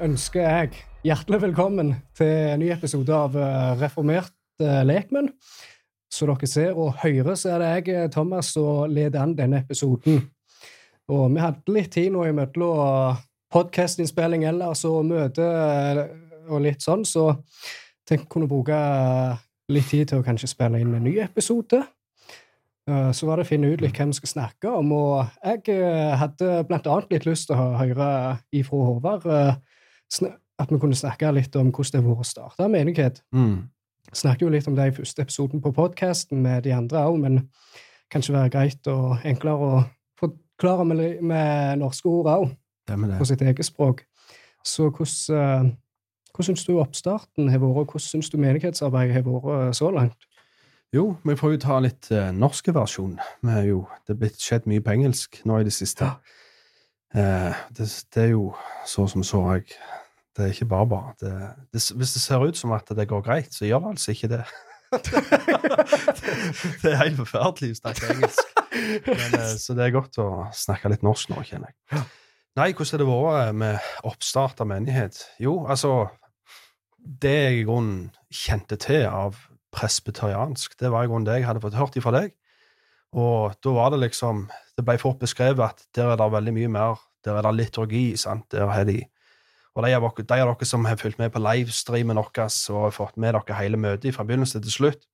Ønsker jeg hjertelig velkommen til en ny episode av eh, Reformert eh, lekmenn. Så dere ser og hører, så er det jeg, eh, Thomas, som leder an denne episoden. Og vi hadde litt tid nå imellom podkastinnspilling ellers og møte og litt sånn, så jeg kunne bruke litt tid til å kanskje spille inn en ny episode. Så var det å finne ut litt hvem vi skal snakke om, og jeg hadde blant annet litt lyst til å høre ifra Håvard at vi kunne snakke litt om hvordan det har vært å starte menighet. Mm. Snakket jo litt om det i første episoden på podkasten med de andre òg, men kanskje være greit og enklere å forklare med, med norske ord òg, på sitt eget språk. Så hvordan, eh, hvordan syns du oppstarten har vært, og hvordan syns du menighetsarbeidet har vært eh, så langt? Jo, vi får jo ta litt uh, norske versjon. Vi er jo, det er blitt skjedd mye på engelsk nå i det siste. Eh, det, det er jo så som så. Jeg, det er ikke bare bare. Det, det, hvis det ser ut som at det går greit, så gjør det altså ikke det. det er helt forferdelig å snakke engelsk. Men, eh, så det er godt å snakke litt norsk nå, kjenner jeg. Nei, hvordan har det vært med oppstart av menighet? Jo, altså Det jeg i grunnen kjente til av presbyteriansk, det var i grunnen det jeg hadde fått hørt ifra deg. Og da var det liksom Det ble fort beskrevet at der er det veldig mye mer Der er det liturgi, sant. Der har de Og de av dere, de av dere som har fulgt med på livestreamen vår og har fått med dere hele møtet fra begynnelse til slutt,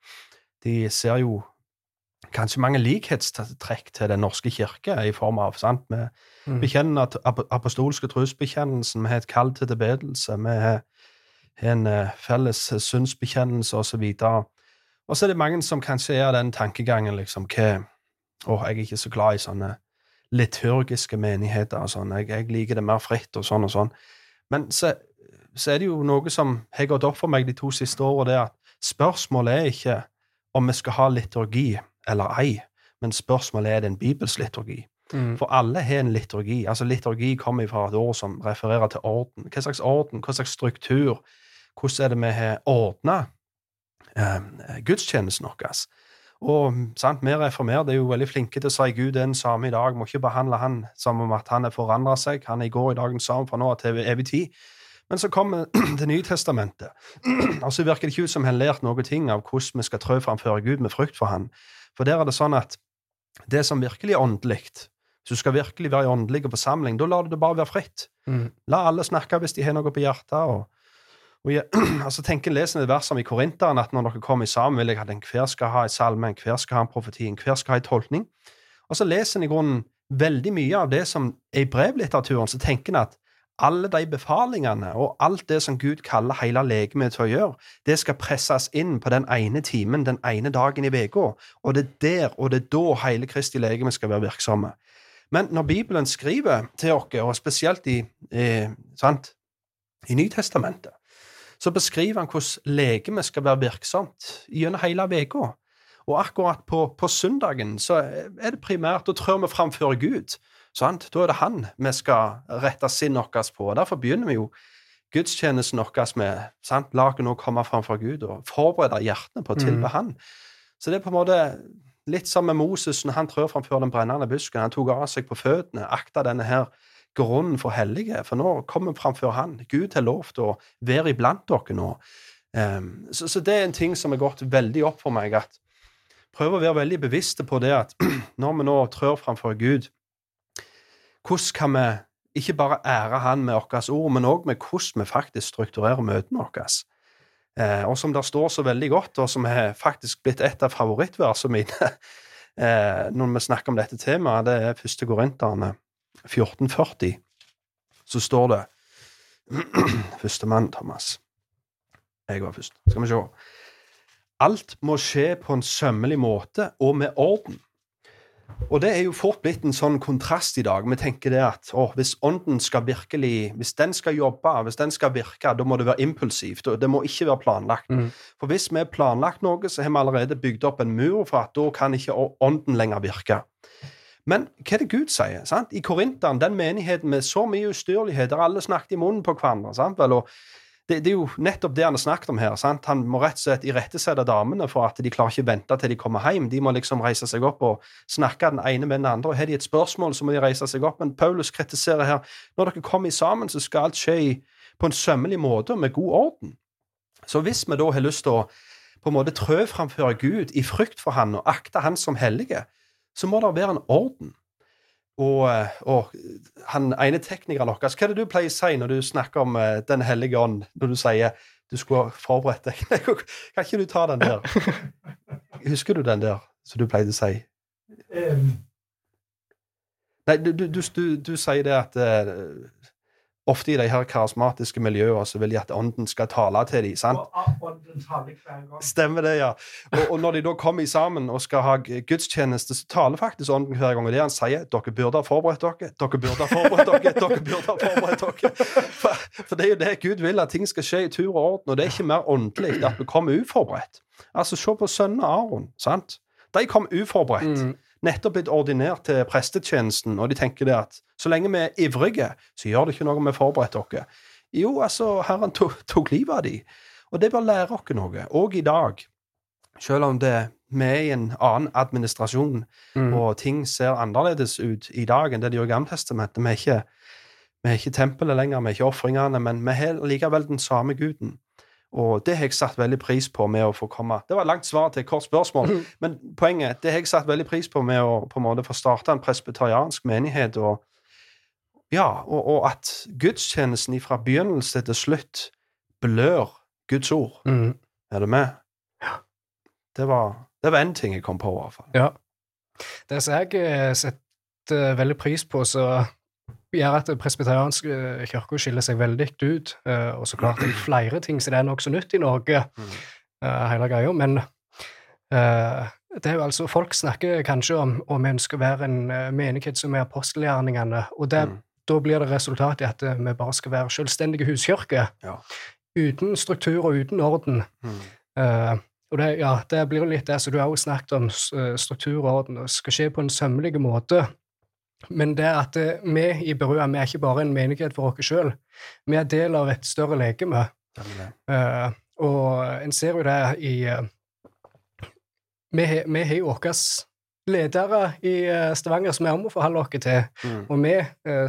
de ser jo kanskje mange likhetstrekk til Den norske kirke i form av sant? Vi Mm. bekjenner at apostolske trosbekjennelsen, vi har et kall til tilbedelse, vi har har en eh, felles synsbekjennelse osv. Og så er det mange som kanskje er av den tankegangen liksom hva Å, jeg er ikke så glad i sånne liturgiske menigheter og sånn. Jeg, jeg liker det mer fritt og sånn og sånn. Men så, så er det jo noe som har gått opp for meg de to siste årene, det at spørsmålet er ikke om vi skal ha liturgi eller ei, men spørsmålet er det en bibelsk liturgi. Mm. For alle har en liturgi. Altså Liturgi kommer fra et ord som refererer til orden. Hva slags orden, hva slags struktur? Hvordan er det vi har ordna eh, gudstjenesten vår? Og sant, Vi reformerte er jo veldig flinke til å si Gud er den samme i dag. Må ikke behandle han som om at han har forandra seg. Han er i går, i dag den samme fra nå av til evig tid. Men så kommer Det nye testamentet, og så virker det ikke ut som han har lært noe ting av hvordan vi skal trø framfor Gud med frykt for Han. For der er det sånn at det som virkelig er åndelig, hvis du skal virkelig være i åndelig forsamling, da lar du det bare være fritt. Mm. La alle snakke hvis de har noe på hjertet. Og, og jeg, altså tenker leser et vers om i Korinteren at når dere kommer sammen, vil jeg at enhver skal ha en salme, enhver skal ha en profeti, enhver skal ha en tolkning. Og så leser en i grunnen veldig mye av det som er i brevlitteraturen, så tenker en at alle de befalingene og alt det som Gud kaller hele legemet til å gjøre, det skal presses inn på den ene timen, den ene dagen i uka. Og det er der og det er da hele Kristi legeme skal være virksomme. Men når Bibelen skriver til oss, og spesielt i, i, sant, i Nytestamentet, så beskriver han hvordan legemet skal være virksomt gjennom hele uka. Og akkurat på, på, søndagen så er det primært, da trør vi framfor Gud. Sant? Da er det Han vi skal rette sinnet vårt på. og Derfor begynner vi jo gudstjenesten vår med sant? La oss nå komme framfor Gud og forberede hjertene på å tilbe mm. Han. Så det er på en måte litt som med Moses når han trør framfor den brennende busken. Han tok av seg på føttene, akta denne her grunnen for hellige, for nå kommer vi framfor Han. Gud har lovt å være iblant dere nå. Um, så, det er en ting som har gått veldig opp for meg, at prøv å være veldig bevisste på det at når vi nå trør framfor Gud, hvordan kan vi ikke bare ære Han med våre ord, men òg med hvordan vi faktisk strukturerer møtene våre? Eh, og som det står så veldig godt, og som har faktisk blitt et av favorittversene mine eh, når vi snakker om dette temaet, det er første Korinterne 1440. Så står det Førstemann, Thomas. Jeg var først. Skal vi se. Alt må skje på en sømmelig måte og med orden. Og det er jo fort blitt en sånn kontrast i dag. Vi tenker det at å, hvis ånden skal virkelig Hvis den skal jobbe, hvis den skal virke, da må det være impulsivt. og Det må ikke være planlagt. Mm. For hvis vi har planlagt noe, så har vi allerede bygd opp en mur for at da kan ikke ånden lenger virke. Men hva er det Gud sier? Sant? I Korinteren, den menigheten med så mye ustyrlighet, der alle snakket i munnen på hverandre. Sant? Vel, og det, det, er jo nettopp det han har snakket om her. Sant? Han må rett og slett irettesette damene for at de klarer ikke vente til de kommer hjem. De må liksom reise seg opp og snakke den ene med den andre. og Har de et spørsmål, så må de reise seg opp. Men Paulus kritiserer her når dere kommer sammen, så skal alt skje på en sømmelig måte og med god orden. Så hvis vi da har lyst til å på en måte trø framfor Gud i frykt for Han og akte Han som hellige, så må det være en orden. Og, eh, og, han ene teknikeren vår Hva er det du pleier å si når du snakker om uh, Den hellige ånd, når du sier du skulle forberedt deg? kan ikke du ta den der? Husker du den der som du pleide å si? Um. Nei, du, du, du, du, sier det at uh, ofte i de her karismatiske miljøene så vil de at ånden skal tale til dem. sant? Stemmer det, ja. Og, og, når de da kommer sammen og skal ha gudstjeneste, så taler faktisk ånden hver gang. Og det han sier, dere burde ha forberedt dere, dere burde ha forberedt dere, dere burde ha forberedt dere. For, for, det er jo det Gud vil, at ting skal skje i tur og orden. Og det er ikke mer åndelig at vi kommer uforberedt. Altså, se på sønnen Aron. sant? De kom uforberedt. Mm nettopp blitt ordinert til prestetjenesten, og de tenker det at så lenge vi er ivrige, så gjør det ikke noe om vi forberedt dere. Jo, altså, Herren tok, tok livet av dem. Og det bør lære oss noe, òg i dag. Selv om det, vi er i en annen administrasjon, mm. og ting ser annerledes ut i dag enn det de gjorde i Gammeltestamentet. Vi vi er ikke tempelet lenger, vi er ikke ofringene, men vi har likevel den samme guden. Og det har jeg satt veldig pris på med å få komme Det var et langt svar til et kort spørsmål, mm. men poenget det har jeg satt veldig pris på med å på en måte få starte en presbyteriansk menighet. og ja, og, og, at gudstjenesten fra begynnelse til slutt blør Guds ord. Mm. Er du med? Ja. Det var, det var en ting jeg kom på, i hvert fall. Ja. Det som jeg eh, setter veldig pris på, så gjør at presbyteriansk eh, kirke skiller seg veldig ut. Eh, og så klart det er flere ting så det er nokså nytt i Norge, mm. eh, hele greia. Men det er jo altså, folk snakker kanskje om om vi ønsker å være en menighet som er apostelgjerningene. og det, mm. da blir det resultatet i at vi bare skal være selvstendige huskirker. Ja. Uten struktur og uten orden. Mm. Uh, og det, ja, det blir litt det som du har også snakket om, struktur og orden. Det skal skje på en sømmelig måte. Men det at eh, vi i Berua vi er ikke bare en menighet for oss sjøl. Vi er del av et større legeme. Uh, og en ser jo det i uh, Vi har jo våre ledere i Stavanger som vi må forholde oss til. Mm. Og vi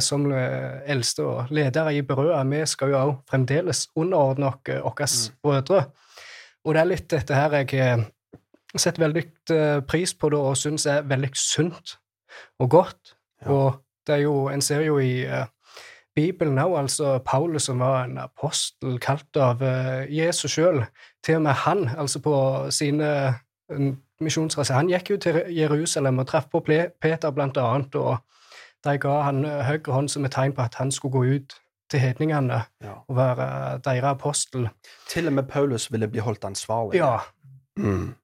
som eldste og ledere i Berøa, vi skal jo òg fremdeles underordne oss våre mm. brødre. Og det er litt dette her jeg setter veldig pris på det og syns er veldig sunt og godt. Og det er jo, en ser jo i uh, Bibelen òg, altså Paulus som var en apostel kalt av uh, Jesus sjøl. Til og med han, altså på sine uh, misjonsreiser Han gikk jo til Jerusalem og traff på Peter, blant annet, og de ga han høyre hånd som et tegn på at han skulle gå ut til hedningene Ja. og være deres apostel. Til og med Paulus ville bli holdt ansvarlig. Ja, Mm.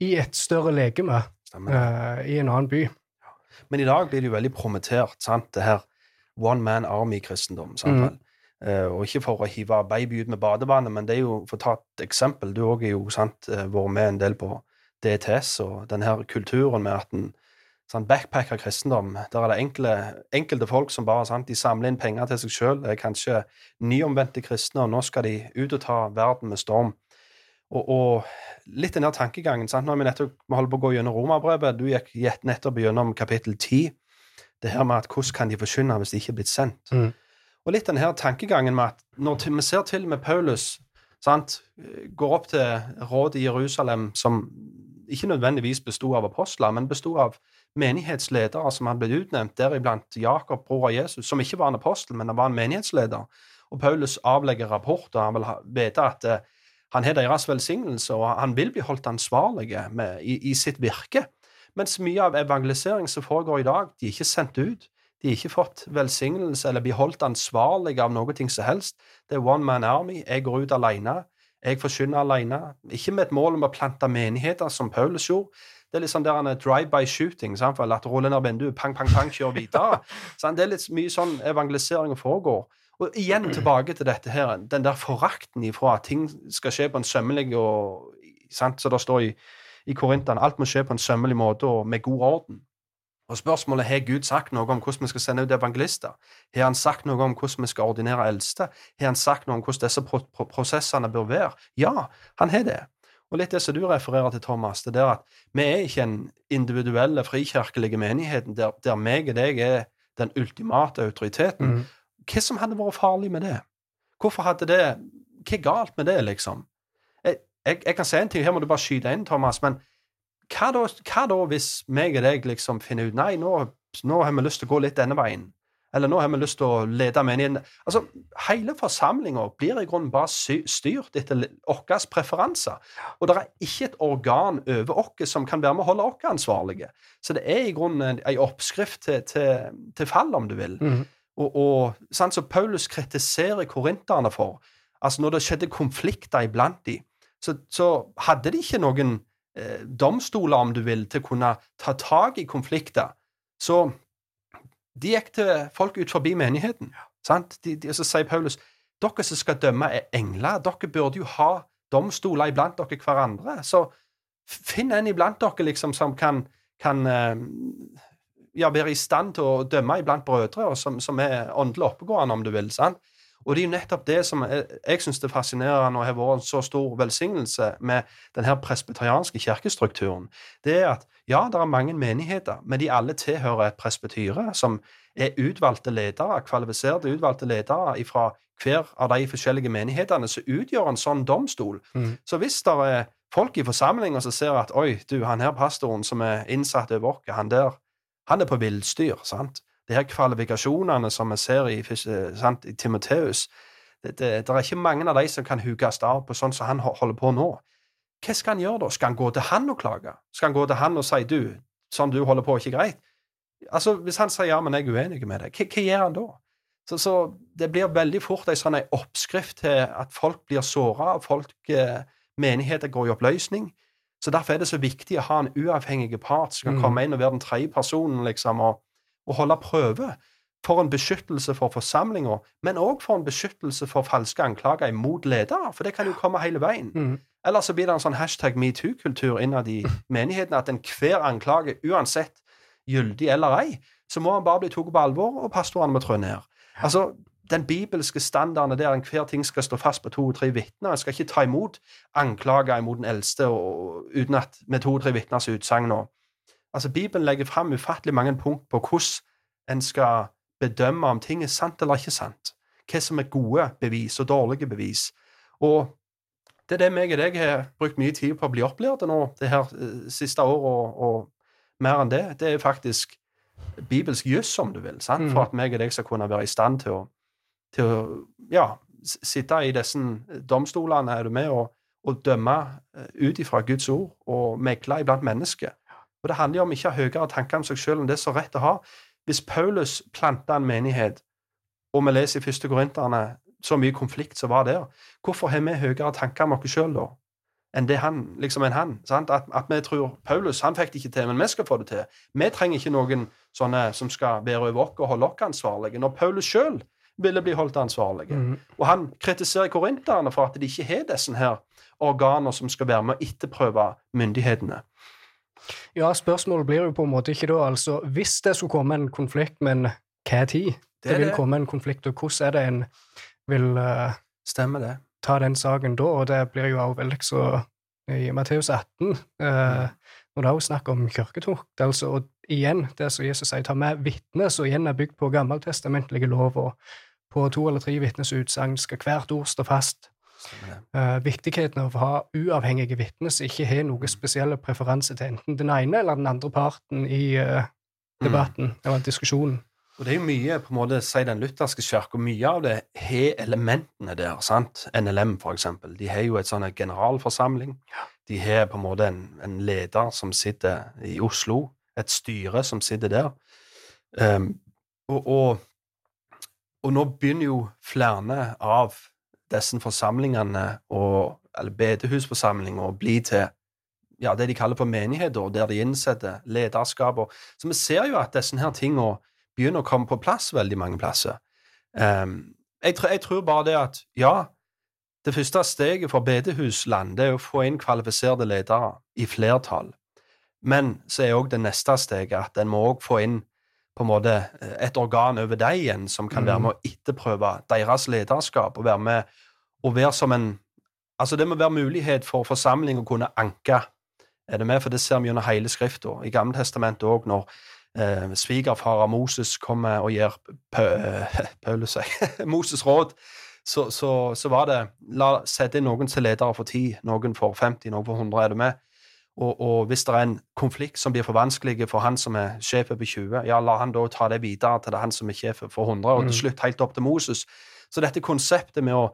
i et større legeme eh, i en annen by. Men i dag blir det jo veldig promotert, sant, det her one man army-kristendom. Mm. Eh, og ikke for å hive baby ut med badevannet, men det er jo, for å ta et eksempel, du òg har jo sant, eh, vært med en del på DTS og den her kulturen med at en sånn backpacker kristendom, der er det enkle, enkelte folk som bare sant, de samler inn penger til seg sjøl, er kanskje nyomvendte kristne, og nå skal de ut og ta verden med storm. Og, og litt den her tankegangen sant? Nå har vi nettopp vi holder på å gå gjennom romerbrevet. Du gikk nettopp gjennom kapittel 10. Det her med at hvordan kan de forkynne hvis de ikke er blitt sendt? Mm. Og litt den her tankegangen med at når vi ser til med Paulus sant, går opp til rådet i Jerusalem, som ikke nødvendigvis bestod av apostler, men bestod av menighetsledere som hadde blitt utnevnt, deriblant Jakob, bror av Jesus, som ikke var en apostel, men han var en menighetsleder. Og Paulus avlegger rapport, og han vil vite at eh, han har deres velsignelse, og han vil bli holdt ansvarlig med, i, i sitt virke. Mens mye av evangelisering som foregår i dag, de er ikke sendt ut. De har ikke fått velsignelse eller blir holdt ansvarlig av noe ting som helst. Det er one man army. Jeg går ut alene. Jeg forkynner alene. Ikke med et mål om å plante menigheter, som Paulus gjorde. Det er litt sånn der han er drive-by shooting. Sant? For at rulle ned vinduet, pang, pang, pang, kjør videre. Det er litt mye sånn evangelisering foregår. Og igjen tilbake til dette her, den der forakten ifra at ting skal skje på en sømmelig og sant? Så det står i, i Korintene alt må skje på en sømmelig måte og med god orden. Og spørsmålet har Gud sagt noe om hvordan vi skal sende ut evangelister. Har han sagt noe om hvordan vi skal ordinere eldste? Har han sagt noe om hvordan disse pro pro prosessene bør være? Ja, han har det. Og litt det som du refererer til, Thomas, det er at vi er ikke en individuelle, frikirkelige menigheten der, der meg og deg er den ultimate autoriteten. Mm. Hva som hadde vært farlig med det? Hvorfor hadde det Hva er galt med det, liksom? Jeg, jeg, jeg kan si en ting, her må du bare skyte inn, Thomas, men hva da, hva da hvis meg og deg liksom finner ut Nei, nå, nå har vi lyst til å gå litt denne veien. Eller nå har vi lyst til å lede menigheten Altså, Hele forsamlinga blir i grunnen bare styrt etter våre preferanser. Og det er ikke et organ over oss som kan være med å holde oss ansvarlige. Så det er i grunnen en, en oppskrift til, til, til fall, om du vil. Mm. Og, og sant, så Paulus kritiserer korinterne for altså Når det skjedde konflikter iblant dem, så, så hadde de ikke noen eh, domstoler, om du vil, til å kunne ta tak i konflikter. Så de gikk til folk ut forbi menigheten. Sant? De, de, så sier Paulus dere som skal dømme, er engler. Dere burde jo ha domstoler iblant dere hverandre. Så finn en iblant dere liksom som kan, kan eh, ja, være i stand til å dømme iblant brødre, og som, som er åndelig oppegående, om du vil. sant? Og det er jo nettopp det som jeg, jeg syns er fascinerende og har vært en så stor velsignelse med den her presbyterianske kirkestrukturen. Det er at ja, det er mange menigheter, men de alle tilhører et presbytyre som er utvalgte ledere, kvalifiserte utvalgte ledere fra hver av de forskjellige menighetene som utgjør en sånn domstol. Mm. Så hvis det er folk i forsamlinga som ser at oi, du, han her pastoren som er innsatt over oss, han der, han er på villstyr, sant? De her kvalifikasjonene som vi ser i, fys- sant, i Timoteus, det, det, det er ikke mange av de som kan hukes av på sånn som han holder på nå. Hva skal han gjøre da? Skal han gå til han og klage? Skal han gå til han og si du, sånn du holder på, er ikke greit? Altså, Hvis han sier ja, men jeg er uenig med deg, hva gjør han da? Så, så Det blir veldig fort en sånn oppskrift til at folk blir såra, folk, eh, menigheter går i oppløsning. Så Derfor er det så viktig å ha en uavhengig part som kan mm. komme inn og være den tredje personen liksom, og, og holde prøve. For en beskyttelse for forsamlinga, men òg for en beskyttelse for falske anklager imot ledere. For det kan jo komme hele veien. Mm. Eller så blir det en sånn hashtag metoo-kultur innad i menigheten, at enhver anklage, uansett gyldig eller ei, så må han bare bli tatt på alvor, og pastorene må trå ned. Altså, den bibelske standarden er der enhver ting skal stå fast på to og tre vitner. En skal ikke ta imot anklager imot den eldste og, uten at med to og tre vitners utsagn. Altså, Bibelen legger fram ufattelig mange punkt på hvordan en skal bedømme om ting er sant eller ikke sant. Hva som er gode bevis og dårlige bevis. Og det er det meg og deg har brukt mye tid på å bli opplært nå det her eh, siste året, og, og mer enn det. Det er faktisk bibelsk juss, om du vil, sant? for Mhm. at meg og deg skal kunne være i stand til å, til å ja, sitte i disse domstolene, er du med, og, og dømme eh, ut ifra Guds ord og megle iblant mennesker. Og Det handler jo om ikke å ha høyere tanker om seg selv enn det som er rett å ha. Hvis Paulus planta en menighet og vi leser i første Korinterne så mye konflikt som var der, hvorfor har vi høyere tanker om oss sjøl da? Enn det han, liksom enn han. Sant? At, at vi tror Paulus han fikk det ikke til, men vi skal få det til. Vi trenger ikke noen sånne som skal være over oss og holde oss ansvarlige. Når Paulus sjøl ville bli holdt ansvarlige. Mm. Og han kritiserer korinterne for at de ikke har disse her organer som skal være med å etterprøve myndighetene. Ja, spørsmålet blir jo på en måte ikke da, altså Hvis det skulle komme en konflikt, men hva tid det, det vil det. komme en konflikt, og hvordan er det en vil uh, Stemmer det. ta den saken da? Og det blir jo også veldig så i Matteus 18, eh, når det er snakk om kirketokt, altså, og igjen det som Jesus sier, ta med vitner som igjen er bygd på gammeltestamentlige lov, og på to eller tre vitners utsagn skal hvert ord stå fast. Uh. Viktigheten av å ha uavhengige vitner som ikke har noe spesielle preferanse til enten den ene eller den andre parten i uh, debatten eller diskusjonen. Og det er jo mye, på en måte, si den lutherske kirka, mye av det har elementene der. sant? NLM, for eksempel. De har jo et sånn generalforsamling. De har på en måte en, en leder som sitter i Oslo, et styre som sitter der. Um, og, og, og nå begynner jo flere av disse forsamlingene, og, eller bedehusforsamlinger, å bli til ja, det de kaller for menigheter, der de innsetter lederskap. Og, så vi ser jo at disse her tingene begynner å komme på plass veldig mange plasser. Um, jeg, jeg tror bare det at ja, det første steget for bedehusland det er å få inn kvalifiserte ledere i flertall. Men så er òg det neste steget at en må òg få inn på en måte et organ over dem igjen som kan være med å etterprøve deres lederskap og være med og være som en Altså, det må være mulighet for forsamling å kunne anke. Er det med? For det ser vi gjennom hele Skrifta. I Gamle testamentet òg, når eh, svigerfar av Moses kommer og gir Pø, seg, Paulus Moses råd, så, så, så var det la sette inn noen til ledere for 10, noen for 50, noen for 100. Er det med? Og, og hvis det er en konflikt som blir for vanskelig for han som er sjef over 20, ja, la han da ta det videre til det er han som er sjef for 100, og til slutt helt opp til Moses. Så dette konseptet med å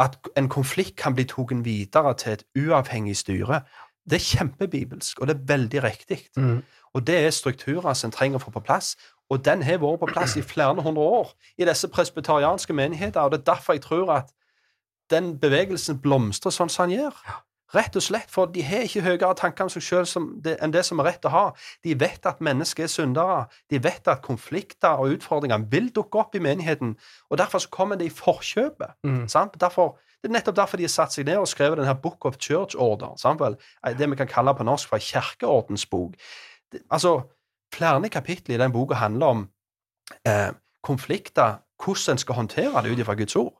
at en konflikt kan bli tatt videre til et uavhengig styre, det er kjempebibelsk, og det er veldig riktig. Mm. Og det er strukturer som en trenger å få på plass, og den har vært på plass i flere hundre år i disse presbyterianske menigheter, og det er derfor jeg tror at den bevegelsen blomstrer sånn som den gjør. Rett og slett, for de har ikke høyere tanker om seg selv enn det som er rett å ha. De vet at mennesker er syndere. De vet at konflikter og utfordringer vil dukke opp i menigheten, og derfor så kommer det i forkjøpet. Mm. Sant? Derfor, det er nettopp derfor de har satt seg ned og skrevet denne Book of Church Order, sant vel? det vi kan kalle på norsk for en kirkeordensbok. Altså, flere kapitler i den boka handler om eh, konflikter, hvordan en skal håndtere det ut ifra Guds ord.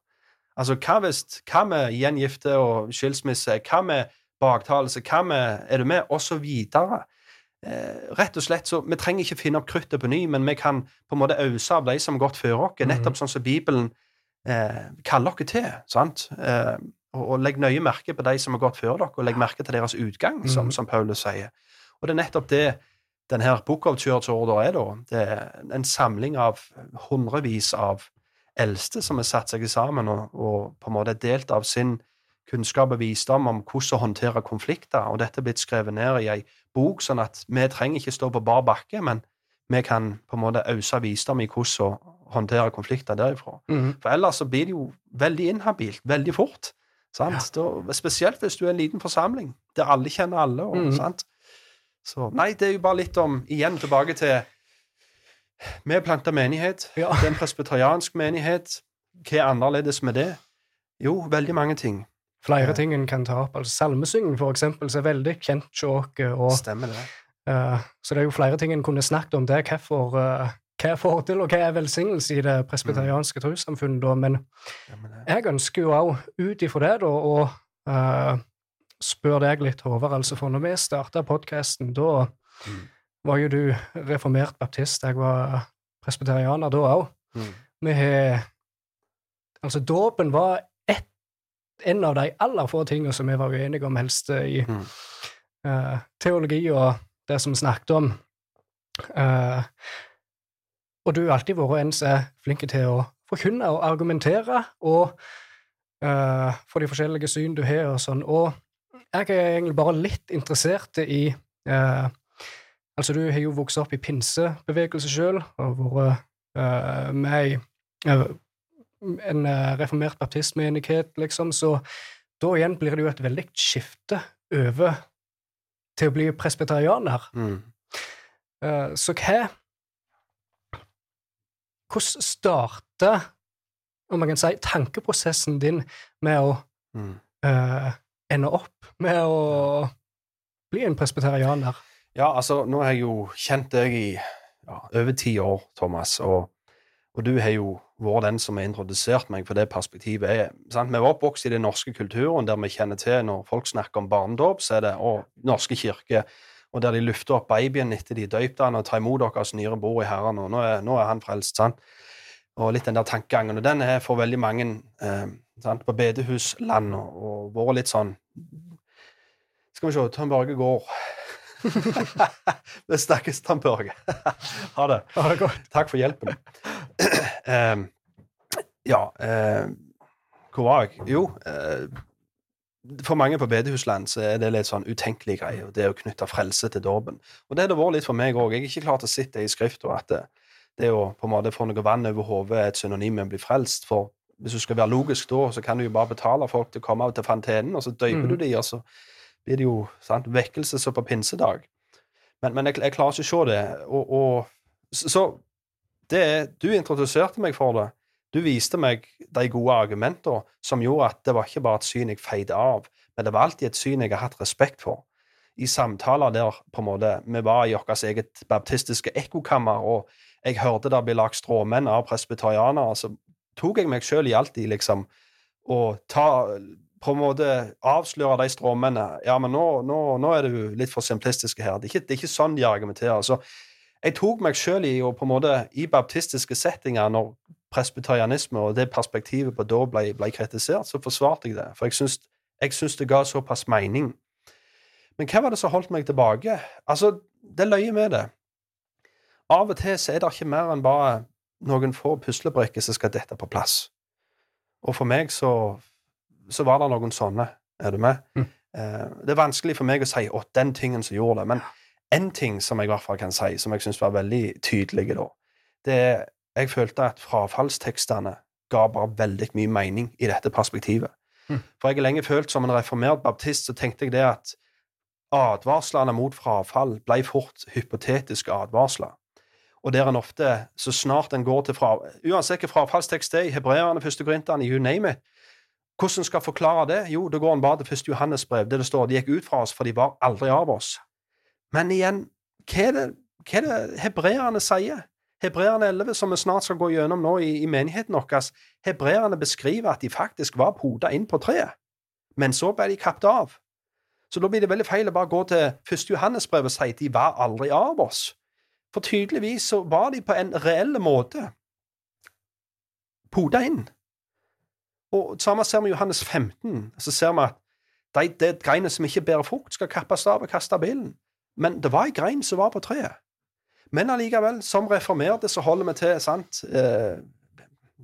Altså, hva, hvis, hva med gjengifte og skilsmisse, hva med baktalelse, hva med er du med, og så videre. Eh, rett og slett så, Vi trenger ikke finne opp kruttet på ny, men vi kan på en måte ause av de som har gått før oss, nettopp sånn som Bibelen eh, kaller dere til. sant? Eh, og, og legg nøye merke på de som har gått før dere, og legg merke til deres utgang, som, Mhm. som Paulus sier. Og det er nettopp det denne Book of Church Order er, da. Det er en samling av hundrevis av eldste som har satt seg sammen og, og på en måte delt av sin kunnskap og visdom om hvordan å håndtere konflikter. Og dette er blitt skrevet ned i ei bok, sånn at vi trenger ikke stå på bar bakke, men vi kan på en måte ause visdom i hvordan å håndtere konflikter derifra. Mm. For ellers så blir det jo veldig inhabilt veldig fort. Sant? Da, spesielt hvis du er en liten forsamling der alle kjenner alle. Og, Mhm. sant? Så nei, det er jo bare litt om Igjen tilbake til Vi er planta menighet. Ja. Det er en presbyteriansk menighet. Hva er annerledes med det? Jo, veldig mange ting. Flere ting en kan ta opp. altså Salmesyngen, for eksempel, er veldig kjent hos Stemmer det. Uh, så det er jo flere ting en kunne snakket om det. Hvorfor, uh, hva er fordel og hva er velsignelse i det presbyterianske trossamfunnet, da. Men jeg ønsker jo òg ut ifra det, da, å uh, spørre deg litt, Håvard. Altså, for når vi starta podkasten, da Mm. Var jo du reformert baptist. Jeg var presbyterianer da òg. Mm. Vi har Altså, dåpen var et, en av de aller få tingene som vi var uenige om, helst eh, i Mm. uh, teologi og det som vi snakket om. Uh, og du har alltid vært en som er flink til å forkynne og argumentere, og uh, for de forskjellige syn du har og sånn. Og jeg er egentlig bare litt interessert i eh, Altså, du har jo vokst opp i pinsebevegelse sjøl, og vært uh, med i uh, en eh, reformert baptistmenighet, liksom, så da igjen blir det jo et veldig skifte over til å bli presbyterianer. Mm. Uh, Så hva Hvordan starter, om man kan si, tankeprosessen din med å Mm. uh, ende opp med å bli en presbyterianer? Ja, altså, nå har jeg jo kjent deg i ja, over ti år, Thomas, og, og du har jo vært den som har introdusert meg for det perspektivet. Jeg, sant? Vi var oppvokst i den norske kulturen der vi kjenner til når folk snakker om barnedåp, så er det og norske kirke, og der de lufter opp babyen etter de døypte han og tar imot deres nyere bror i Herren, og nå er, nå er han frelst, sant? Og litt den der tankegangen. Og den er for veldig mange eh, sant? på bedehusland og, og vært litt sånn Skal vi se, Tom Børge går. Vi snakkes, Tom Børge. ha det. Ha det godt. Takk for hjelpen. Um, ja eh, Hvor var jeg? Jo uh, For mange på bedehusland så er det litt sånn utenkelig greie, det å knytte frelse til dåpen. Og det har det vært litt for meg òg. Jeg er ikke klar til å sitte i skrifta at det, det å på en måte få noe vann over hodet er et synonym med å bli frelst. For hvis du skal være logisk da, så kan du jo bare betale folk til å komme av til fontenen, og så døyper mm. du de, og så blir det jo sant, vekkelse som på pinsedag. Men, men jeg, jeg klarer ikke å se det. Og, og, så det du introduserte meg for det. Du viste meg de gode argumentene som gjorde at det var ikke bare et syn jeg feide av, men det var alltid et syn jeg har hatt respekt for. I samtaler der på en måte, vi var i vårt eget baptistiske ekkokammer, og jeg hørte det bli lagt stråmenn av presbyterianere, så tok jeg meg sjøl i alltid, liksom, å ta på en måte avsløre de stråmennene. Ja, men nå, nå, nå er du litt for simplistiske her. Det er ikke, det er ikke sånn de argumenterer. Så jeg tok meg sjøl i på en måte, i baptistiske settinger, når presbyterianisme og det perspektivet på da ble, ble kritisert, så forsvarte jeg det. For jeg syns, det ga såpass mening. Men hva var det som holdt meg tilbake? Altså, det løyer med det. Av og til så er det ikke mer enn bare noen få puslebrikker som skal dette på plass. Og for meg så, så var det noen sånne. Er du med? Mm. Eh, det er vanskelig for meg å si 'å, den tingen som gjorde det', men én ting som jeg i hvert fall kan si, som jeg syns var veldig tydelig da, det er jeg følte at frafallstekstene ga bare veldig mye mening i dette perspektivet. Mm. For jeg har lenge følt som en reformert baptist, så tenkte jeg det at advarslene mot frafall ble fort hypotetiske advarsler. Og der en ofte, så snart en går til fra... Uansett hva frafallstekst er, i hebreerne, første korinterne, you name it, hvordan skal jeg forklare det? Jo, da går en bare til 1. Johannes brev, der det står de gikk ut fra oss, for de var aldri av oss. Men igjen, hva er det, hva er det hebreerne sier? Hebreerne 11, som vi snart skal gå gjennom nå i, i menigheten vår, hebreerne beskriver at de faktisk var poda inn på treet, men så ble de kappet av. Så da blir det veldig feil å bare gå til 1. Johannesbrev og si at de var aldri av oss. For tydeligvis så var de på en reell måte poda inn. Og samme ser vi i Johannes 15. Så ser vi at de, de greinene som ikke bærer frukt, skal kappes av og kaste av bilen. Men det var ei grein som var på treet. Men allikevel, som reformerte, så holder vi til sant, eh,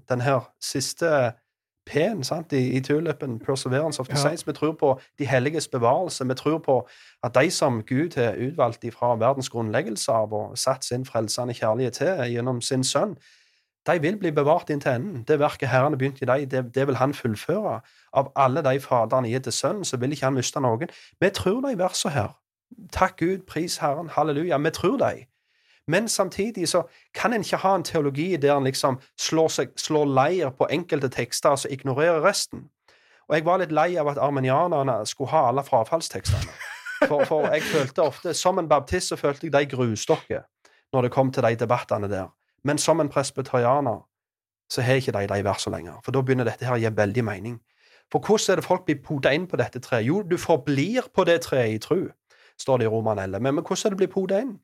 den her siste P-en sant, i, i tulipen, 'Perseverance of the Ja. Saints'. Vi tror på de helliges bevarelse. Vi tror på at de som Gud har utvalgt fra verdens grunnleggelse av og satt sin frelsende kjærlighet til gjennom sin sønn, de vil bli bevart inntil enden. Det verket Herren har begynt i dem, det, det vil han fullføre. Av alle de faderne har gitt til Sønnen, så vil ikke han miste noen. Vi tror de versene her. Takk Gud, pris Herren, halleluja. Vi tror de. Men samtidig så kan en ikke ha en teologi der en liksom slår, seg, slår leir på enkelte tekster og så ignorerer resten. Og jeg var litt lei av at armenianerne skulle ha alle frafallstekstene. For, for jeg følte ofte, som en baptist, så følte jeg de grustokker når det kom til de debattene der. Men som en presbyterianer så har ikke de de versene lenger. For da begynner dette her å gi veldig mening. For hvordan er det folk blir poda inn på dette treet? Jo, du forblir på det treet i tru, står det i Roman 11. Men, men hvordan er det blir poda inn?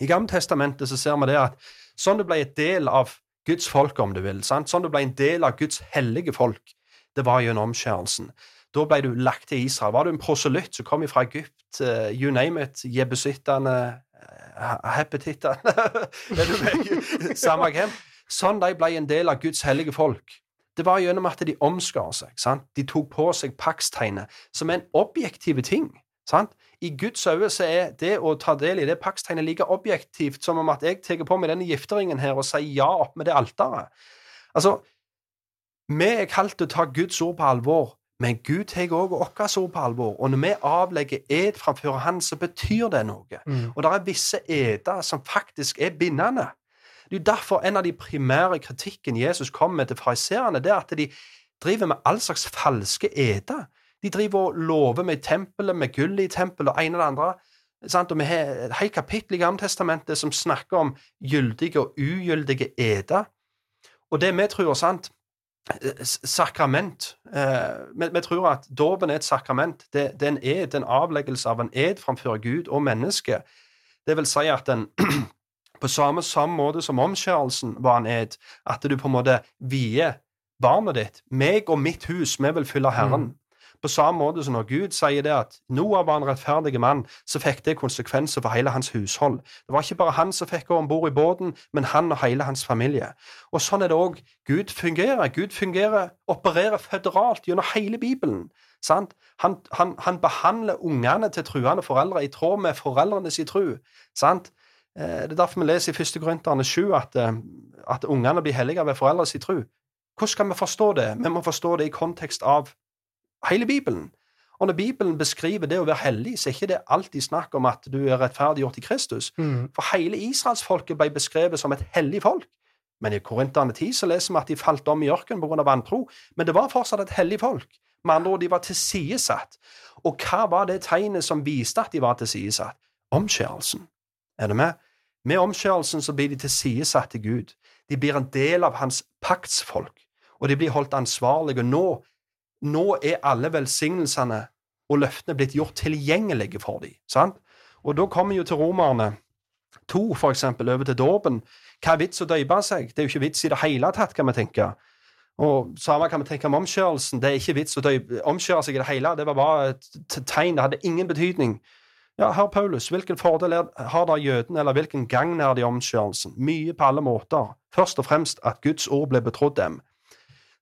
I Gammeltestamentet så ser vi det at sånn du ble et del av Guds folk, om du vil, sant? sånn du ble en del av Guds hellige folk, det var gjennom omskjærelsen. Da ble du lagt til Israel. Var du en proselytt som kom fra Egypt, uh, you name it, jebusittene, med? Samme hvem. Sånn de ble en del av Guds hellige folk. Det var gjennom at de omskar seg. sant? De tok på seg pakstegnet, som er en objektiv ting. sant? I Guds øyne er det å ta del i det pakstegnet like objektivt som om at jeg tar på meg denne gifteringen her og sier ja opp med det alteret. Altså, vi er kalt til å ta Guds ord på alvor, men Gud tar òg vårt ord på alvor. Og når vi avlegger ed framfor Han, så betyr det noe. Mm. Og det er visse eder som faktisk er bindende. Det er derfor en av de primære kritikken Jesus kom med til fariseerne, det er at de driver med all slags falske eder. De driver og lover med tempelet, med gullet i tempelet og ene og det andre. Sant? Og vi har et helt kapittel i Gammeltestamentet som snakker om gyldige og ugyldige eder. Og det vi tror, sant Sakrament eh, vi, vi tror at dåpen er et sakrament. Det, det er en ed, en avleggelse av en ed framfor Gud og menneske. Det vil si at den på samme, samme måte som omskjærelsen var en ed, at du på en måte vier barnet ditt. Meg og mitt hus, vi vil fylle Herren. Mm. På samme måte som når Gud sier det at Noah var en rettferdig mann, så fikk det konsekvenser for hele hans hushold. Det var ikke bare han som fikk gå om bord i båten, men han og hele hans familie. Og sånn er det òg Gud fungerer. Gud fungerer, opererer føderalt gjennom hele Bibelen. Sant? Han, han, han behandler ungene til truende foreldre i tråd med foreldrenes tro. Sant? Eh, Det er derfor vi leser i 1. Korinterne 7 at, eh, at ungene blir hellige ved foreldres tro. Hvordan skal vi forstå det? Vi må forstå det i kontekst av hele Bibelen. Og når Bibelen beskriver det å være hellig, så er ikke det alltid snakk om at du er rettferdiggjort i Kristus. Mm. For hele israelsfolket ble beskrevet som et hellig folk. Men i Korinterne 10 så leser vi at de falt om i ørkenen pga. vantro. Men det var fortsatt et hellig folk. Med andre ord, de var tilsidesatt. Og hva var det tegnet som viste at de var tilsidesatt? Omskjærelsen. Er det med? Med omskjærelsen så blir de tilsidesatt til Gud. De blir en del av hans paktsfolk, og de blir holdt ansvarlige. Nå, nå er alle velsignelsene og løftene blitt gjort tilgjengelige for dem. Sant? Og da kommer jo til romerne to, for eksempel, over til dåpen. Hva er vits å døpe seg? Det er jo ikke vits i det hele tatt, kan vi tenke. Og samme kan vi tenke om omskjørelsen. Det er ikke vits å døype, omskjøre seg i det hele. Det var bare et tegn. Det hadde ingen betydning. Ja, herr Paulus, hvilken fordel har da jødene, eller hvilken gagn er det i omskjørelsen? Mye på alle måter. Først og fremst at Guds ord ble betrodd dem.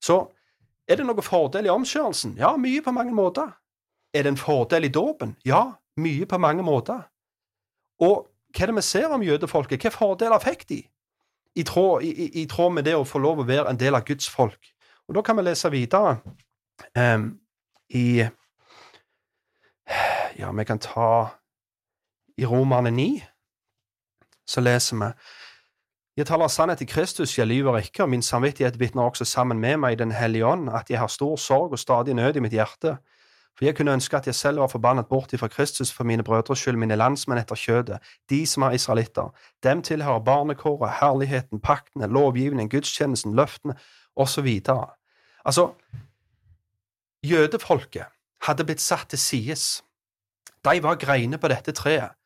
Så er det noen fordel i omskjørelsen? Ja, mye på mange måter. Er det en fordel i dåpen? Ja, mye på mange måter. Og hva er det vi ser om jødefolket? Hvilke fordeler fikk de? I tråd, i, i, tråd med det å få lov å være en del av Guds folk. Og da kan vi lese videre um, i Ja, vi kan ta i Romerne 9, så leser vi Jeg taler sannhet i Kristus, jeg lyver ikke, og min samvittighet vitner også sammen med meg i Den hellige ånd, at jeg har stor sorg og stadig nød i mitt hjerte. For jeg kunne ønske at jeg selv var forbannet bort ifra Kristus for mine brødres skyld, mine landsmenn etter kjødet, de som er israelitter. Dem tilhører barnekåret, herligheten, paktene, lovgivningen, gudstjenesten, løftene, osv. Altså, jødefolket hadde blitt satt til sides. De var greiner på dette treet.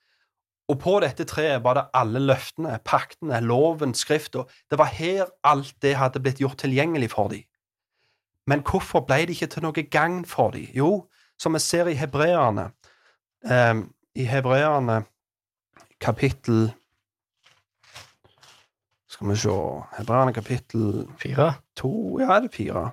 Og på dette treet var det alle løftene, paktene, loven, skrifta. Det var her alt det hadde blitt gjort tilgjengelig for dem. Men hvorfor ble det ikke til noe gagn for dem? Jo, som vi ser i hebreerne, eh, i hebreerne kapittel Skal vi se Hebreerne kapittel Fire. to Ja, er det fire?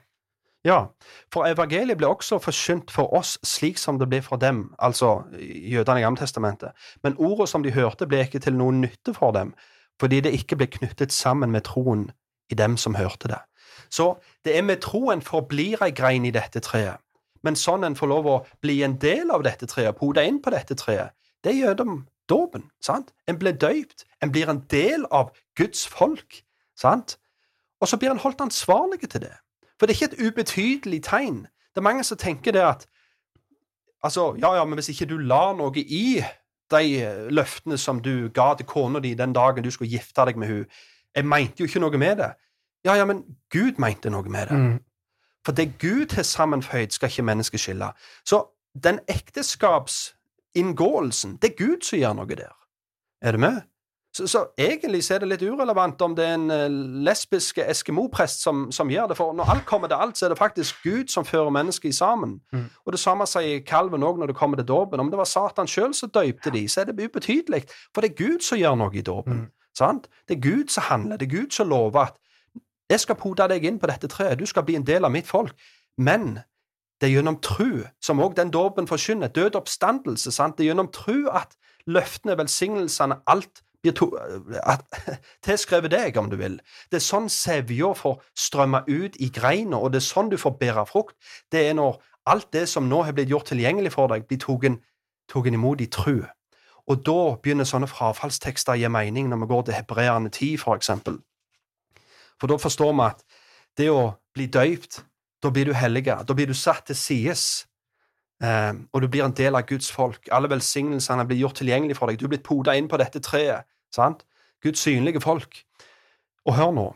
Ja, for evangeliet ble også forsynt for oss slik som det ble for dem, altså jødene i Gammeltestamentet. Men ordet som de hørte, ble ikke til noen nytte for dem, fordi det ikke ble knyttet sammen med troen i dem som hørte det. Så det er med troen forblir ei grein i dette treet. Men sånn en får lov å bli en del av dette treet, pode inn på dette treet, det gjør de dåpen. sant? En blir døypt. En blir en del av Guds folk. sant? Og så blir en holdt ansvarlig til det. For det er ikke et ubetydelig tegn. Det er mange som tenker det at Altså, ja, ja, men hvis ikke du la noe i de eh, løftene som du ga til kona di den dagen du skulle gifte deg med hun, Jeg mente jo ikke noe med det. Ja, ja, men Gud mente noe med det. Mm. For det Gud har sammenføyd, skal ikke mennesket skille. Så den ekteskapsinngåelsen, det er Gud som gjør noe der. Er du med? Så, så egentlig så er det litt urelevant om det er en lesbisk eskimo-prest som, som gjør det, for når alt kommer til alt, så er det faktisk Gud som fører mennesket sammen. Mm. Og det samme sier kalven òg når det kommer til dåpen. Om det var Satan sjøl som døypte de, så er det ubetydelig, for det er Gud som gjør noe i dåpen. Mm. Det er Gud som handler, det er Gud som lover at jeg skal pote deg inn på dette treet, du skal bli en del av mitt folk. Men det er gjennom tru, som òg den dåpen forkynner, død oppstandelse, sant? det er gjennom tru at løftene, velsignelsene, alt blir to, at, tilskrevet deg, om du vil. Det er sånn sevja får strømme ut i greina, og det er sånn du får bære frukt. Det er når alt det som nå har blitt gjort tilgjengelig for deg, blir tatt imot i tru. Og da begynner sånne frafallstekster å gi mening, når vi går til hebreerne 10, for eksempel. For da forstår vi at det å bli døypt, da blir du hellige. Da blir du satt til sides. Eh, og du blir en del av Guds folk. Alle velsignelsene blir gjort tilgjengelig for deg. Du er blitt poda inn på dette treet. sant? Guds synlige folk. Og hør nå,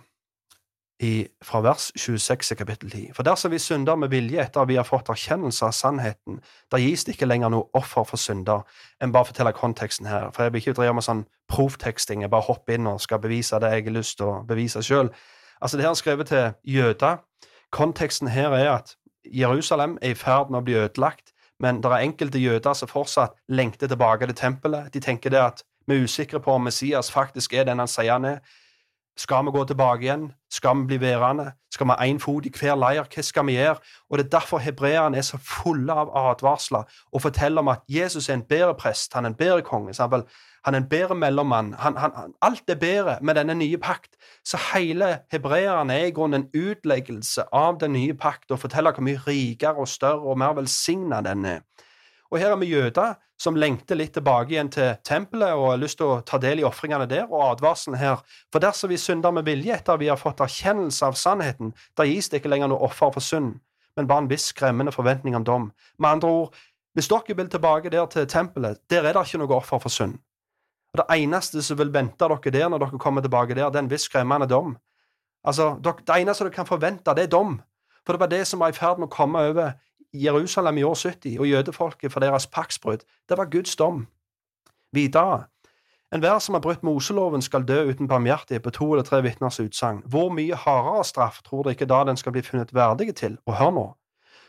i, fra vers 26 i kapittel 10. For dersom vi synder med vilje etter vi har fått erkjennelse av sannheten, da gis det ikke lenger noe offer for synder. En bare forteller konteksten her, for jeg vil ikke drive med sånn provteksting. Jeg bare hopper inn og skal bevise det jeg har lyst til å bevise sjøl. Altså, det her er skrevet til jøder. Konteksten her er at Jerusalem er i ferd med å bli ødelagt, men det er enkelte jøder som fortsatt lengter tilbake til tempelet. De tenker det at vi er usikre på om Messias faktisk er den han sier han er. Skal vi gå tilbake igjen? Skal vi bli værende? Skal vi ha én fot i hver leir? Hva skal vi gjøre? Og Det er derfor hebreerne er så fulle av advarsler og forteller om at Jesus er en bedre prest, han er en bedre konge. Han er en bedre mellommann. Han, han, alt er bedre med denne nye pakt. Så hele hebreerne er i grunnen en utleggelse av den nye pakt og forteller hvor mye rikere og større og mer velsigna den er. Og her er vi jøder som lengter litt tilbake igjen til tempelet og har lyst til å ta del i ofringene der, og advarselen her. For dersom vi synder med vilje etter vi har fått erkjennelse av sannheten, da gis det ikke lenger noe offer for synd, men bare en viss skremmende forventning om dom. Med andre ord, hvis dere vil tilbake der til tempelet, der er det ikke noe offer for synd. Og Det eneste som vil vente dere der når dere kommer tilbake der, det er en viss skremmende dom. Altså, Det eneste dere kan forvente, det er dom. For det var det som var i ferd med å komme over Jerusalem i år 70, og jødefolket for deres paktsbrudd. Det var Guds dom. Videre. Enhver som har brutt Moseloven, skal dø uten barmhjertighet på to eller tre vitners utsagn. Hvor mye hardere straff tror dere ikke da den skal bli funnet verdige til? Og hør nå,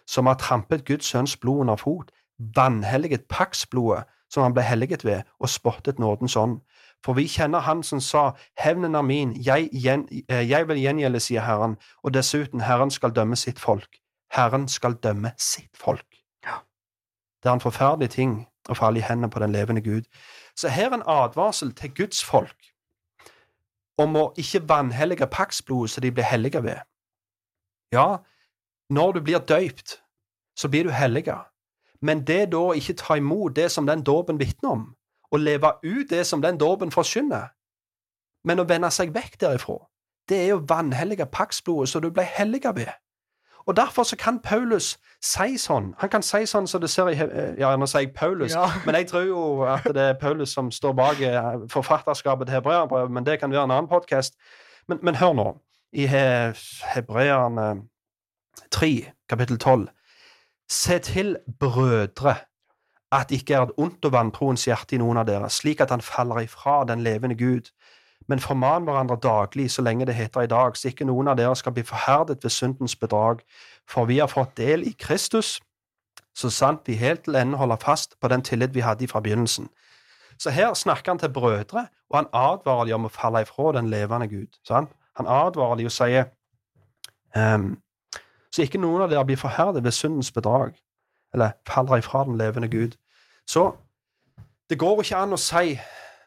som har trampet Guds sønns blod under fot, vanhelliget paktsblodet som han ble helliget ved, og spottet nådens ånd. For vi kjenner Han som sa, Hevnen er min, jeg, eh, jeg vil gjengjelde, sier Herren, og dessuten Herren skal dømme sitt folk. Herren skal dømme sitt folk. Ja. Det er en forferdelig ting å falle i hendene på den levende Gud. Så her er en advarsel til Guds folk om å ikke vanhellige paktsblodet så de blir hellige ved. Ja, når du blir døypt, så blir du hellige. Men det da å ikke ta imot det som den dåpen vitner om, og leve ut det som den dåpen forkynner, men å vende seg vekk derifra, det er jo vanhellige paktsblodet så du ble hellige ved. Og Derfor så kan Paulus si sånn. Han kan si sånn som så det ser i Ja, nå sier jeg Paulus, ja. men jeg tror jo at det er Paulus som står bak eh, forfatterskapet til hebreerbrevet, men det kan være en annen podkast. Men, men, hør nå. I Hebreerne 3, kapittel 12. Se til, brødre, at ikke er et ondt og vantroens hjerte i noen av dere, slik at han faller ifra den levende Gud men forman hverandre daglig så lenge det heter i dag, så ikke noen av dere skal bli forherdet ved syndens bedrag. For vi har fått del i Kristus, så sant vi helt til ende holder fast på den tillit vi hadde fra begynnelsen. Så her snakker han til brødre, og han advarer dem om å falle ifra den levende Gud. Sant? Han advarer dem og sier um, så ikke noen av dere blir forherdet ved syndens bedrag, eller faller ifra den levende Gud. Så det går ikke an å si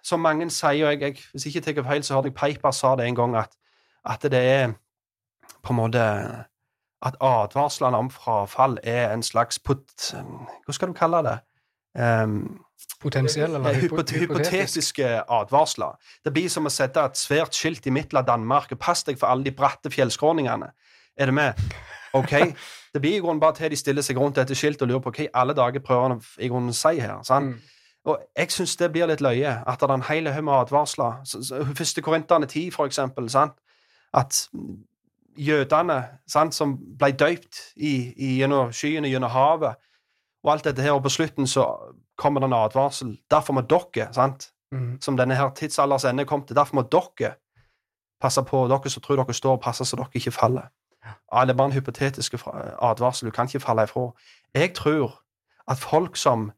som mange sier, og jeg, jeg, hvis jeg ikke tar feil, så hørte jeg Piper sa det en gang, at, at det er på en måte At advarslene om frafall er en slags pot, Hva skal du kalle det? Um, Potensielle eller hypot hypotetiske advarsler. Det blir som å sette et svært skilt i midten av Danmark. og Pass deg for alle de bratte fjellskråningene. Er det med? OK? Det blir i grunnen bare til de stiller seg rundt dette skiltet og lurer på hva i alle dager prøver han i grunnen å si her. sant? Mm. Og Jeg syns det blir litt løye at det er en hel haug med advarsler. Første Korinterne 10, for eksempel. Sant? At jødene sant, som ble døypt i, i, gjennom skyene, gjennom havet, og alt dette her, og på slutten så kommer det en advarsel. Derfor må dere, sant, mm. som denne her tidsalders ende kom til, derfor må dere passe på, dere som tror dere står, og passe så dere ikke faller. Ja, det er bare en hypotetisk advarsel. Du kan ikke falle ifra. Jeg tror at folk som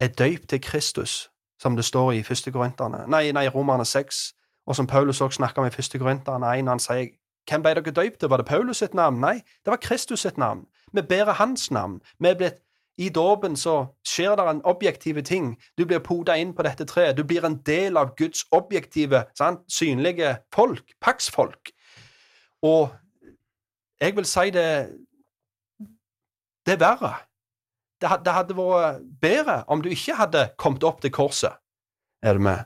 er døypt til Kristus, som det står i første Korinterne, nei, nei, Romerne 6, og som Paulus også snakker om i første Korinterne 1, når han sier hvem ble dere døypt til? Var det Paulus sitt navn? Nei, det var Kristus sitt navn. Vi bærer hans navn. Vi er blitt I dåpen så skjer det en objektive ting. Du blir poda inn på dette treet. Du blir en del av Guds objektive, sant? synlige folk, paksfolk. Og jeg vil si det Det er verre. Det, det hadde vært bedre om du ikke hadde kommet opp til korset. Er du med?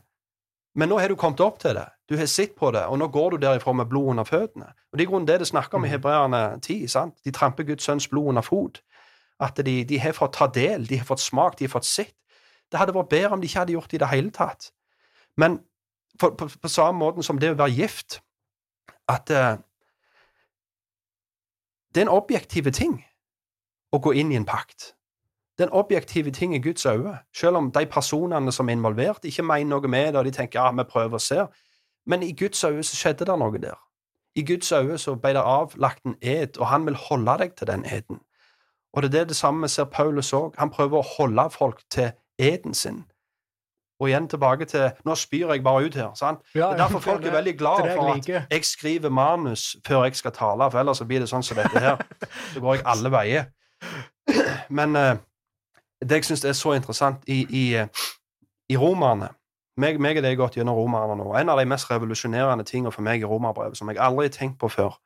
Men nå har du kommet opp til det. Du har sett på det, og nå går du derifra med blod under føttene. Og Det er grunnen grunnen det det snakker om i Hebreerne 10. sant? De tramper Guds sønns blod under fot. At de, de har fått ta del, de har fått smak, de har fått sett. Det hadde vært bedre om de ikke hadde gjort det i det hele tatt. Men på, på, på samme måten som det å være gift, at uh, det er en objektiv ting å gå inn i en pakt. Det objektive ting i Guds øyne, selv om de personene som er involvert, ikke mener noe med det, og de tenker ja, vi prøver og ser. Men i Guds øyne så skjedde det noe der. I Guds øyne så ble det avlagt en ed, og han vil holde deg til den eden. Og det er det, det samme ser Paulus òg. Han prøver å holde folk til eden sin. Og igjen tilbake til Nå spyr jeg bare ut her. sant? Ja, det er derfor folk er veldig glad for at jeg skriver manus før jeg skal tale, for ellers så blir det sånn som dette her. Så går jeg alle veier. Men eh, det jeg syns er så interessant i, i, eh, i romerne meg, meg er det gått gjennom romerne nå. En av de mest revolusjonerende tingene for meg i romerbrevet, som jeg aldri har tenkt på før,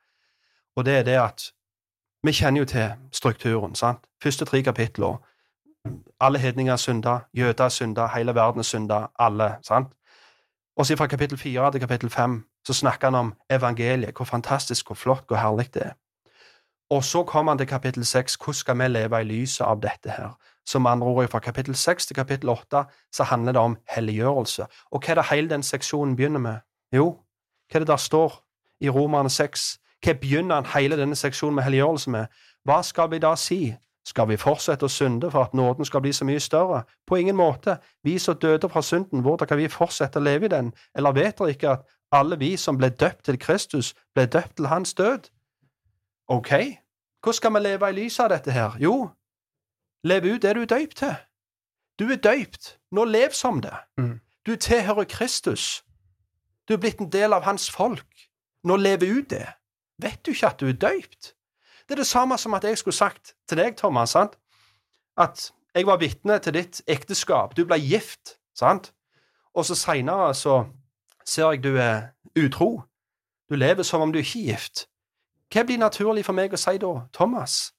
og det er det at vi kjenner jo til strukturen. sant? Første tre kapitler. Alle hedninger er synda, jøder er synda, hele verden er synda, alle. sant? Og så fra kapittel fire til kapittel fem så snakker han om evangeliet, hvor fantastisk, hvor flott, hvor herlig det er. Og så kommer han til kapittel seks, hvordan skal vi leve i lyset av dette her? Som med andre ord, fra kapittel 6 til kapittel 8 så handler det om helliggjørelse. Og hva er det hele den seksjonen begynner med? Jo, hva er det der står i Romerne 6? Hva begynner han hele denne seksjonen med helliggjørelse med? Hva skal vi da si? Skal vi fortsette å synde for at nåden skal bli så mye større? På ingen måte. Vi som døde fra synden, hvordan kan vi fortsette å leve i den? Eller vet dere ikke at alle vi som ble døpt til Kristus, ble døpt til hans død? Ok, hvordan skal vi leve i lyset av dette her? Jo, leve ut det du er døypt til. Du er døypt. Nå lev som det. Mm. Du tilhører Kristus. Du er blitt en del av hans folk. Nå lever ut det. Vet du ikke at du er døypt? Det er det samme som at jeg skulle sagt til deg, Thomas, sant? at jeg var vitne til ditt ekteskap. Du ble gift, sant? Og så seinere så ser jeg du er utro. Du lever som om du ikke er gift. Hva blir naturlig for meg å si da? Thomas,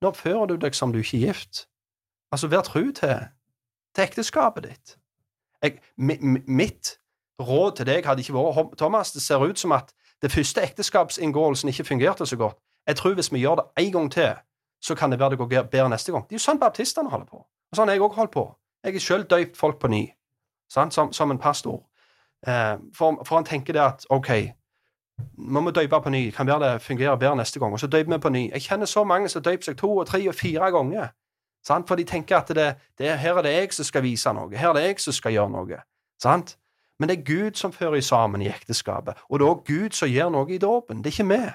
nå oppfører du deg som du ikke er gift. Altså, vær tru til, til ekteskapet ditt. Jeg, mi, mi- mitt råd til deg hadde ikke vært Thomas, det ser ut som at det første ekteskapsinngåelsen ikke fungerte så godt. Jeg tror hvis vi gjør det en gang til, så kan det være det går bedre neste gang. Det er jo sånn baptistene holder på. Og sånn har jeg òg holdt på. Jeg har sjøl døypt folk på ny? Som, som en pastor. Eh, for, for han tenker det at OK, må vi døype på ny, kan være det fungerer bedre neste gang. Og så døyper vi på ny. Jeg kjenner så mange som døyper seg to og tre og fire ganger. Sant? For de tenker at det, det, her er det jeg som skal vise noe. Her er det jeg som skal gjøre noe. Sant? Men det er Gud som fører sammen i ekteskapet, og det er også Gud som gjør noe i dåpen. Det er ikke vi.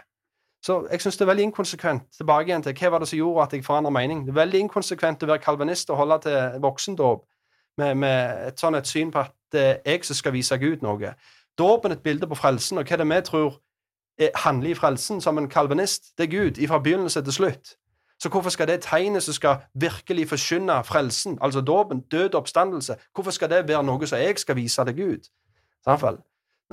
Så jeg syns det er veldig inkonsekvent. Tilbake igjen til hva var det som gjorde at jeg forandra mening. Det er veldig inkonsekvent å være kalvinist og holde til voksendåp med, med et sånn et syn på at det er jeg som skal vise Gud noe. Dåpen et bilde på frelsen, og hva det vi tror er, handler i frelsen som en kalvinist? Det er Gud, fra begynnelse til slutt. Så hvorfor skal det tegnet som skal virkelig forkynne frelsen, altså dåpen, død oppstandelse, hvorfor skal det være noe som jeg skal vise til Gud? Fall.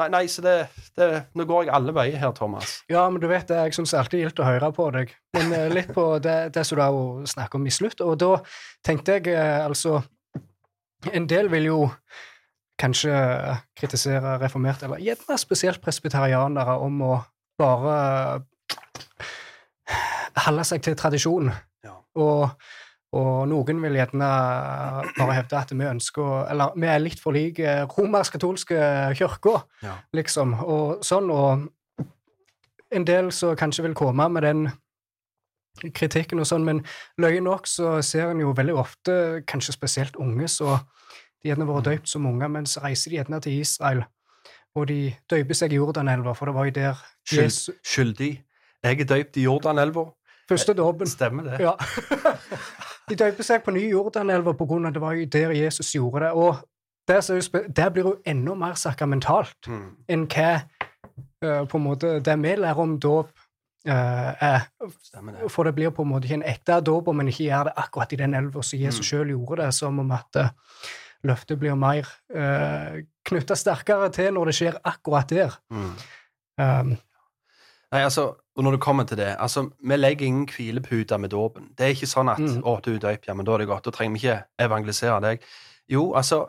Nei, nei, så det, det Nå går jeg alle veier her, Thomas. Ja, men du vet det, jeg syns alltid gildt å høre på deg. Men eh, litt på det, det som du har snakket om i slutt. Og da tenkte jeg eh, altså En del vil jo kanskje kritisere reformerte, eller gjerne spesielt presbyterianere, om å bare holde seg til tradisjon. Ja. Og, og noen vil gjerne bare hevde at vi ønsker Eller vi er litt for like romersk-katolske kirka, Ja. liksom, og sånn. Og en del som kanskje vil komme med den kritikken og sånn, men løye nok så ser en jo veldig ofte, kanskje spesielt unge, så de gjerne vært døypt som unger, men så reiser de gjerne til Israel, og de døyper seg i Jordanelva, for det var jo der Skyld, skyldig. Jeg er døypt i Jordanelva. første dåpen Stemmer det? Ja. De døyper seg på ny Jordanelva på grunn av det var jo der Jesus gjorde det. Og der, er der blir jo enda mer sakramentalt Mm. enn hva uh, på en måte, det vi lærer om dåp Uh, er det. For det blir på en måte ikke en ekte dåp om en ikke gjør det akkurat i den elva som Jesus Mm. selv gjorde det, som om at eh, løftet blir mer uh, knytta sterkere til når det skjer akkurat der. Mm. Um, Nei, altså, og når det kommer til det, altså, vi legger ingen hvilepute med dåpen. Det er ikke sånn at Mm. 'Å, du er ja, men da er det godt'. Da trenger vi ikke evangelisere deg. Jo, altså,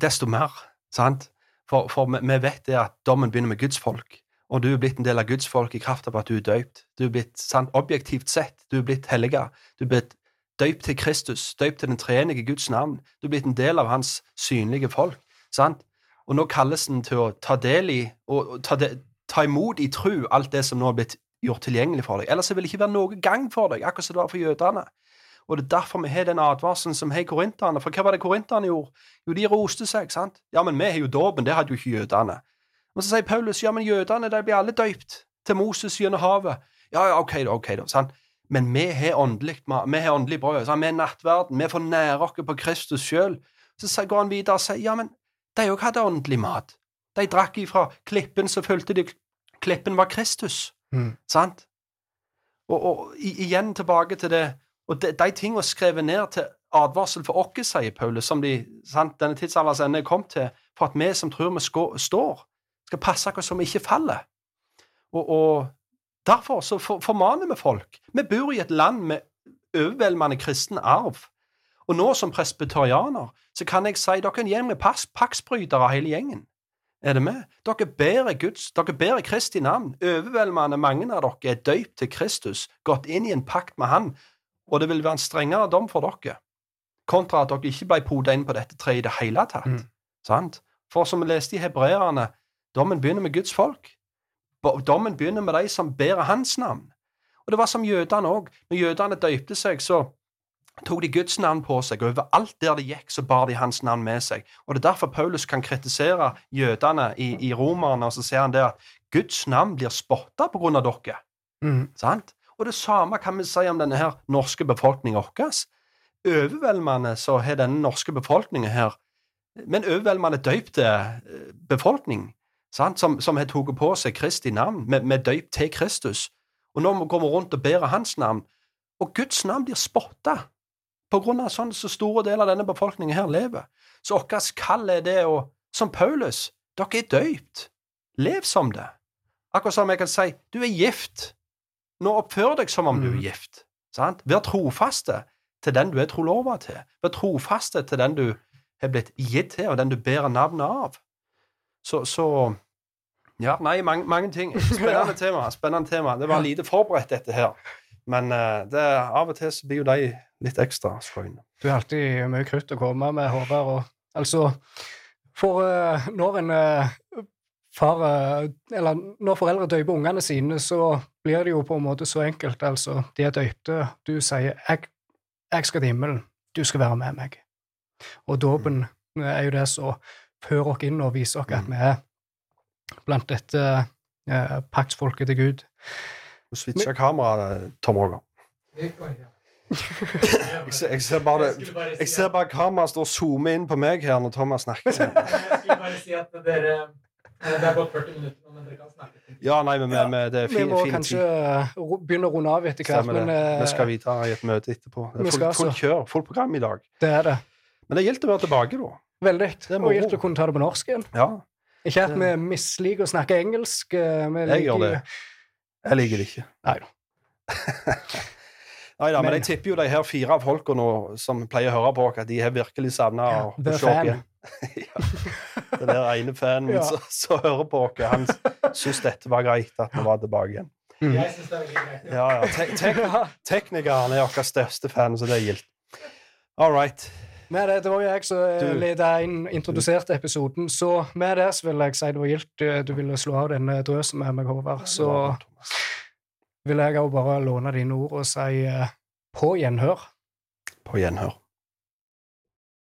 desto mer, sant? For, for vi, vi vet det at dommen begynner med Guds folk, og du er blitt en del av Guds folk i kraft av at du er døypt. Du er blitt, sant, objektivt sett, du er blitt helliga. Du er blitt døypt til Kristus, døypt til den treenige Guds navn. Du er blitt en del av hans synlige folk, sant? Og nå kalles den til å ta del i, og, ta, de, ta imot i tru alt det som nå er blitt gjort tilgjengelig for deg. Ellers vil det ikke være noe gang for deg, akkurat som det var for jødene. Og det er derfor vi har den advarselen som har korinterne. For hva var det korinterne gjorde? Jo, de roste seg, sant? Ja, men vi har jo dåpen, det hadde jo ikke jødene. Og så sier Paulus, ja, men jødene, de blir alle døypt til Moses gjennom havet. Ja, ja, ok da, ok da, sant? Men vi har åndelig, vi har åndelig brød, Så vi er nattverden, vi får nære oss på Kristus sjøl. Så går han videre og sier, ja, men de òg hadde åndelig mat. De drakk ifra klippen, så fulgte de Klippen var Kristus, Mm. sant? Og, og igjen tilbake til det Og de, de tingene skrevet ned til advarsel for oss, sier Paulus, som de, sant, denne tidsalderens ende er kommet til, for at vi som tror vi står, skal passe oss så vi ikke faller. Og, og derfor så for, formaner vi folk. Vi bor i et land med overveldende kristen arv. Og nå som presbyterianer så kan jeg si dere er en gjeng med pakksbrytere hele gjengen. Er det med? Dere bærer Guds, dere bærer Kristi navn. Overveldende mange av dere er døypt til Kristus, gått inn i en pakt med Han, og det vil være en strengere dom for dere, kontra at dere ikke ble poda inn på dette treet i det hele tatt. Mm. Sant? For som vi leste i Hebreerne, dommen begynner med Guds folk. Dommen begynner med de som bærer Hans navn. Og det var som jødene òg. Når jødene døypte seg, så tok de Guds navn på seg, og overalt der de gikk, så bar de hans navn med seg. Og Det er derfor Paulus kan kritisere jødene i, i Romerne, og så sier han det at Guds navn blir spotta på grunn av dere. mm. Sant? Og det samme kan vi si om denne her norske befolkninga vår. Overveldende så har denne norske befolkningen her Men overveldende døypte eh, befolkning, sant? Som, som har tatt på seg Kristi navn, med, med døyp til Kristus. Og nå går vi rundt og bærer hans navn. Og Guds navn blir spotta på grunn av sånn så store deler av denne befolkningen her lever. Så vårt kall er det å Som Paulus, dere er døypt. Lev som det. Akkurat som jeg kan si, du er gift. Nå oppfør deg som om du er Mm. gift. Sant? Vær trofaste til den du er trolova til. Vær trofaste til den du har blitt gitt til, og den du bærer navnet av. Så, så Ja, nei, mange, mange ting. Spennende tema. spennende tema. Det var lite forberedt, dette her. Men eh, det, av og til så blir jo de litt ekstra skøyne. Du har alltid mye krutt å komme med, Håvard. Og, altså, for eh, når en eh, far Eller når foreldre døyper ungene sine, så blir det jo på en måte så enkelt. Altså, de er døypte. Du sier jeg, 'Jeg skal til himmelen. Du skal være med meg'. Og dåpen er jo det som fører oss inn og viser oss at vi er blant dette eh, paktsfolket til Gud. Du switcher kameraet, Tom Roger. Jeg ser, jeg ser bare, jeg ser bare kameraet står og zoomer inn på meg her når Thomas snakker. Jeg skulle bare si at dere eh, Det er gått 40 minutter men dere kan snakke. Ja, nei, men, det er Vi må fin kanskje tid. begynne å runde av etter hvert, men eh, Vi skal videre i et møte etterpå. Det vi er fullt, altså. kjør, fullt program i dag. det er det. Men det er gildt å være tilbake, da. Veldig. Og gildt å kunne ta det på norsk igjen. Ja, Ikke at vi misliker å snakke engelsk. eh, Vi jeg gjør det. Jeg liker det ikke. Nei da. Nei da, men Men- jeg tipper jo de her fire folka nå som pleier å høre på oss, at de har virkelig savna Ja, å se oss igjen. Den der ene fanen Ja. som som hører på oss, han syns dette var greit at vi var tilbake igjen. Jeg syns det er greit. Ja, ja. Te te teknikeren er vår største fan, så det er gildt. All right. Med det, det var jo jeg som leda Du- ledet inn, introduserte episoden, så med det så vil jeg si det var gildt eh, du ville slå av denne drøsen med meg, Håvard. Så vil jeg òg bare låne dine ord og si eh, på gjenhør. På gjenhør.